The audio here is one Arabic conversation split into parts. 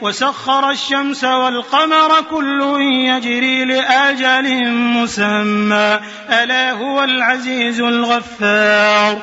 وسخر الشمس والقمر كل يجري لآجل مسمى. ألا هو العزيز الغفار.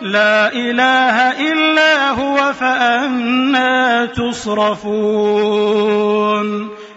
لا إله إلا هو فأنا تصرفون.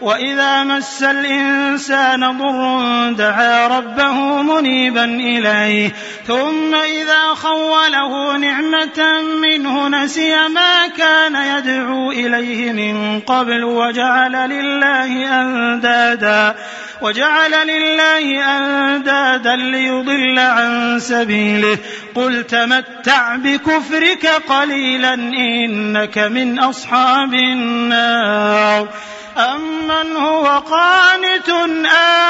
وإذا مس الإنسان ضر دعا ربه منيبا إليه ثم إذا خوله نعمة منه نسي ما كان يدعو إليه من قبل وجعل لله أندادا وجعل لله أندادا ليضل عن سبيله. قل تمتع بكفرك قليلا إنك من أصحاب النار. هو قانت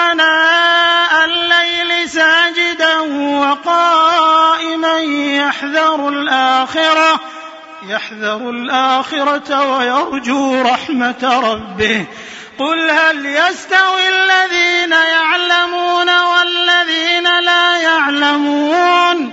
آناء الليل ساجدا وقائما يحذر الآخرة يحذر الآخرة ويرجو رحمة ربه. قل هل يستوي الذين يعلمون والذين لا يعلمون؟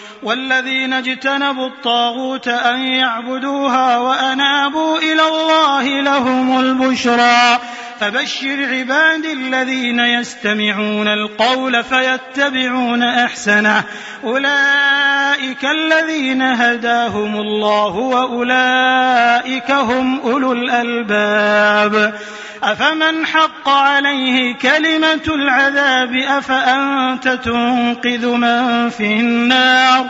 والذين اجتنبوا الطاغوت أن يعبدوها وأنابوا إلى الله لهم البشرى. فبشر عبادي الذين يستمعون القول فيتبعون أحسنه. أولئك الذين هداهم الله وأولئك هم أولو الألباب. أفمن حق عليه كلمة العذاب أفأنت تنقذ من في النار؟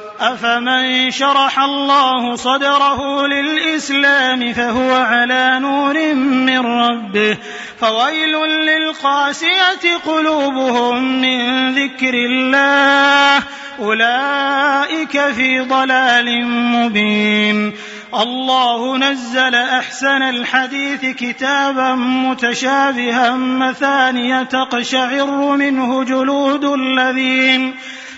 أفمن شرح الله صدره للإسلام فهو على نور من ربه فويل للقاسية قلوبهم من ذكر الله أولئك في ضلال مبين الله نزل أحسن الحديث كتابا متشابها مثانية تقشعر منه جلود الذين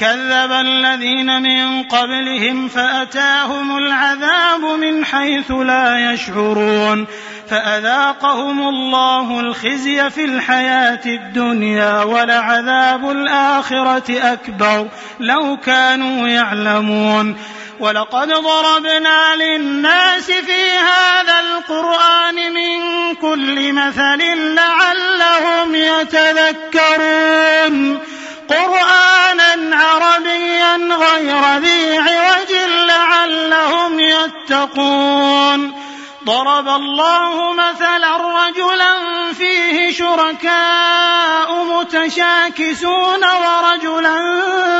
كذب الذين من قبلهم فأتاهم العذاب من حيث لا يشعرون فأذاقهم الله الخزي في الحياة الدنيا ولعذاب الآخرة أكبر لو كانوا يعلمون ولقد ضربنا للناس في هذا القرآن من كل مثل لعلهم يتذكرون قرآنا عربيا غير ذي عوج لعلهم يتقون. ضرب الله مثلا رجلا فيه شركاء متشاكسون ورجلا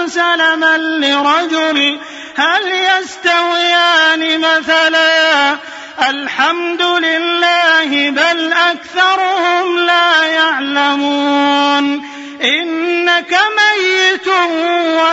سلما لرجل. هل يستويان مثلا؟ الحمد لله بل أكثرهم لا يعلمون. ميت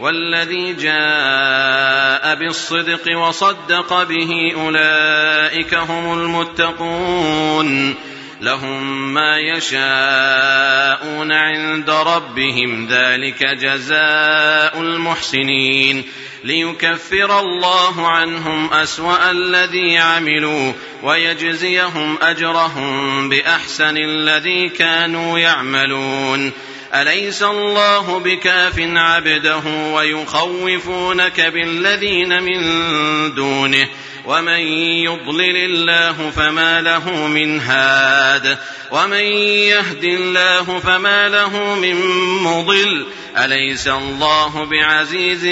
والذي جاء بالصدق وصدق به أولئك هم المتقون. لهم ما يشاءون عند ربهم. ذلك جزاء المحسنين. ليكفر الله عنهم أسوأ الذي عملوا ويجزيهم أجرهم بأحسن الذي كانوا يعملون. أليس الله بكاف عبده ويخوفونك بالذين من دونه ومن يضلل الله فما له من هاد ومن يهد الله فما له من مضل أليس الله بعزيز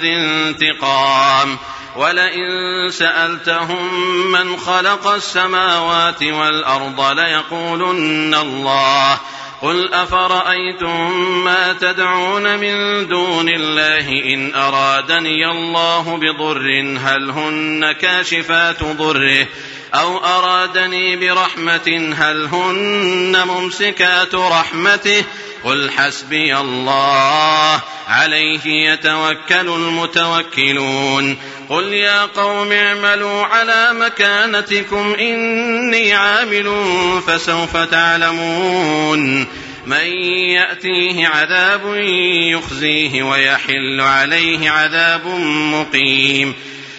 ذي انتقام ولئن سألتهم من خلق السماوات والأرض ليقولن الله قل أفرأيتم ما تدعون من دون الله إن أرادني الله بضر هل هن كاشفات ضره أو أرادني برحمة هل هن ممسكات رحمته؟ قل حسبي الله عليه يتوكل المتوكلون. قل يا قوم اعملوا على مكانتكم إني عامل فسوف تعلمون. من يأتيه عذاب يخزيه ويحل عليه عذاب مقيم.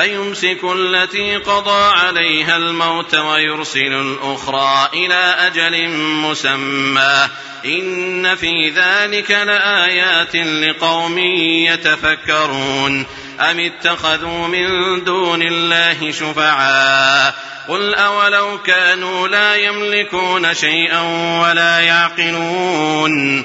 فيمسك التي قضى عليها الموت ويرسل الأخرى إلى أجل مسمى. إن في ذلك لآيات لقوم يتفكرون. أم اتخذوا من دون الله شفعاء؟ قل أولو كانوا لا يملكون شيئا ولا يعقلون.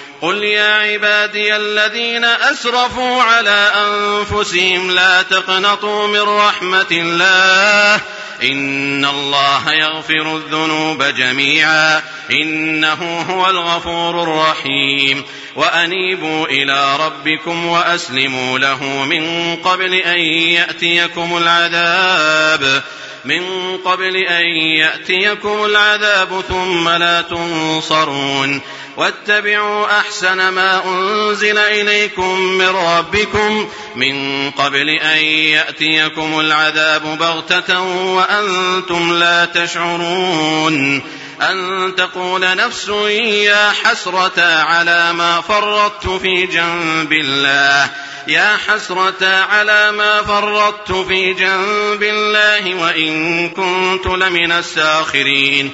قل يا عبادي الذين اسرفوا على انفسهم لا تقنطوا من رحمه الله ان الله يغفر الذنوب جميعا انه هو الغفور الرحيم وانيبوا إلى ربكم واسلموا له من قبل ان ياتيكم العذاب من قبل ان ياتيكم العذاب ثم لا تنصرون واتبعوا أحسن ما أنزل إليكم من ربكم من قبل أن يأتيكم العذاب بغتة وأنتم لا تشعرون أن تقول نفس يا حسرة على ما فرطت في جنب الله يا حسرة على ما فرطت في جنب الله وإن كنت لمن الساخرين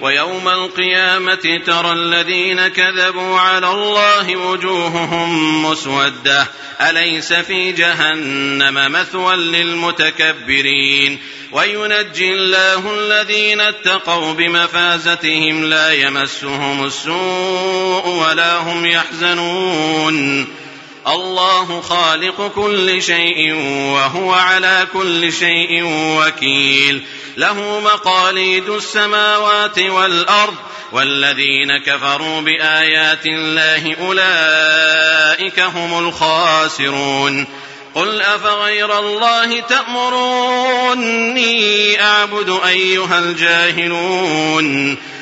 ويوم القيامة ترى الذين كذبوا على الله وجوههم مسودة. أليس في جهنم مثوى للمتكبرين؟ وينجي الله الذين اتقوا بمفازتهم لا يمسهم السوء ولا هم يحزنون. الله خالق كل شيء وهو على كل شيء وكيل. له مقاليد السماوات والأرض والذين كفروا بآيات الله أولئك هم الخاسرون. قل أفغير الله تأمروني أعبد أيها الجاهلون.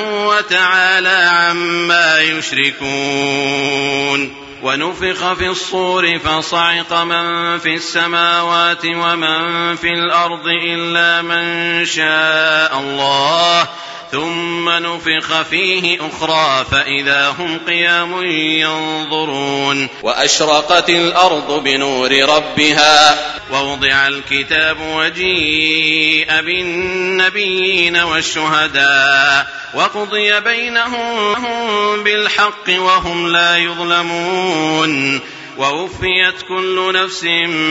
وتعالى عما يشركون ونفخ في الصور فصعق من في السماوات ومن في الأرض إلا من شاء الله. ثم نفخ فيه أخرى فإذا هم قيام ينظرون. وأشرقت الأرض بنور ربها. ووضع الكتاب وجيء بالنبيين والشهداء. وقضي بينهم بالحق وهم لا يظلمون. ووفيت كل نفس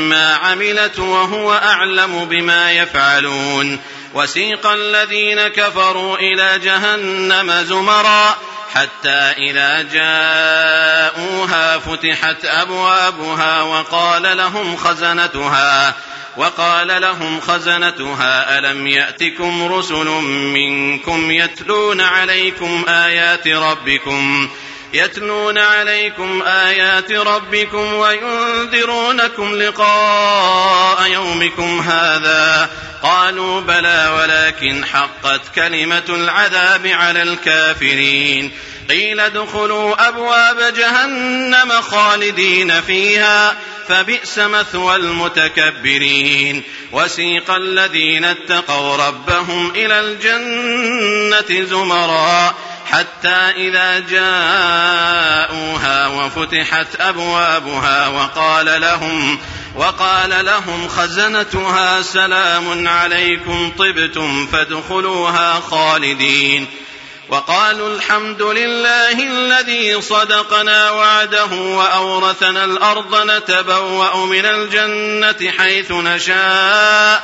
ما عملت وهو أعلم بما يفعلون. وسيق الذين كفروا إلى جهنم زمرا حتى إذا جاءوها فتحت أبوابها وقال لهم خزنتها وقال لهم خزنتها ألم يأتكم رسل منكم يتلون عليكم آيات ربكم؟ يتلون عليكم آيات ربكم وينذرونكم لقاء يومكم هذا. قالوا بلى ولكن حقت كلمة العذاب على الكافرين. قيل ادخلوا أبواب جهنم خالدين فيها فبئس مثوى المتكبرين. وسيق الذين اتقوا ربهم إلى الجنة زمرًا. حتى إذا جاءوها وفتحت أبوابها وقال لهم وقال لهم خزنتها سلام عليكم طبتم فادخلوها خالدين. وقالوا الحمد لله الذي صدقنا وعده وأورثنا الأرض نتبوأ من الجنة حيث نشاء.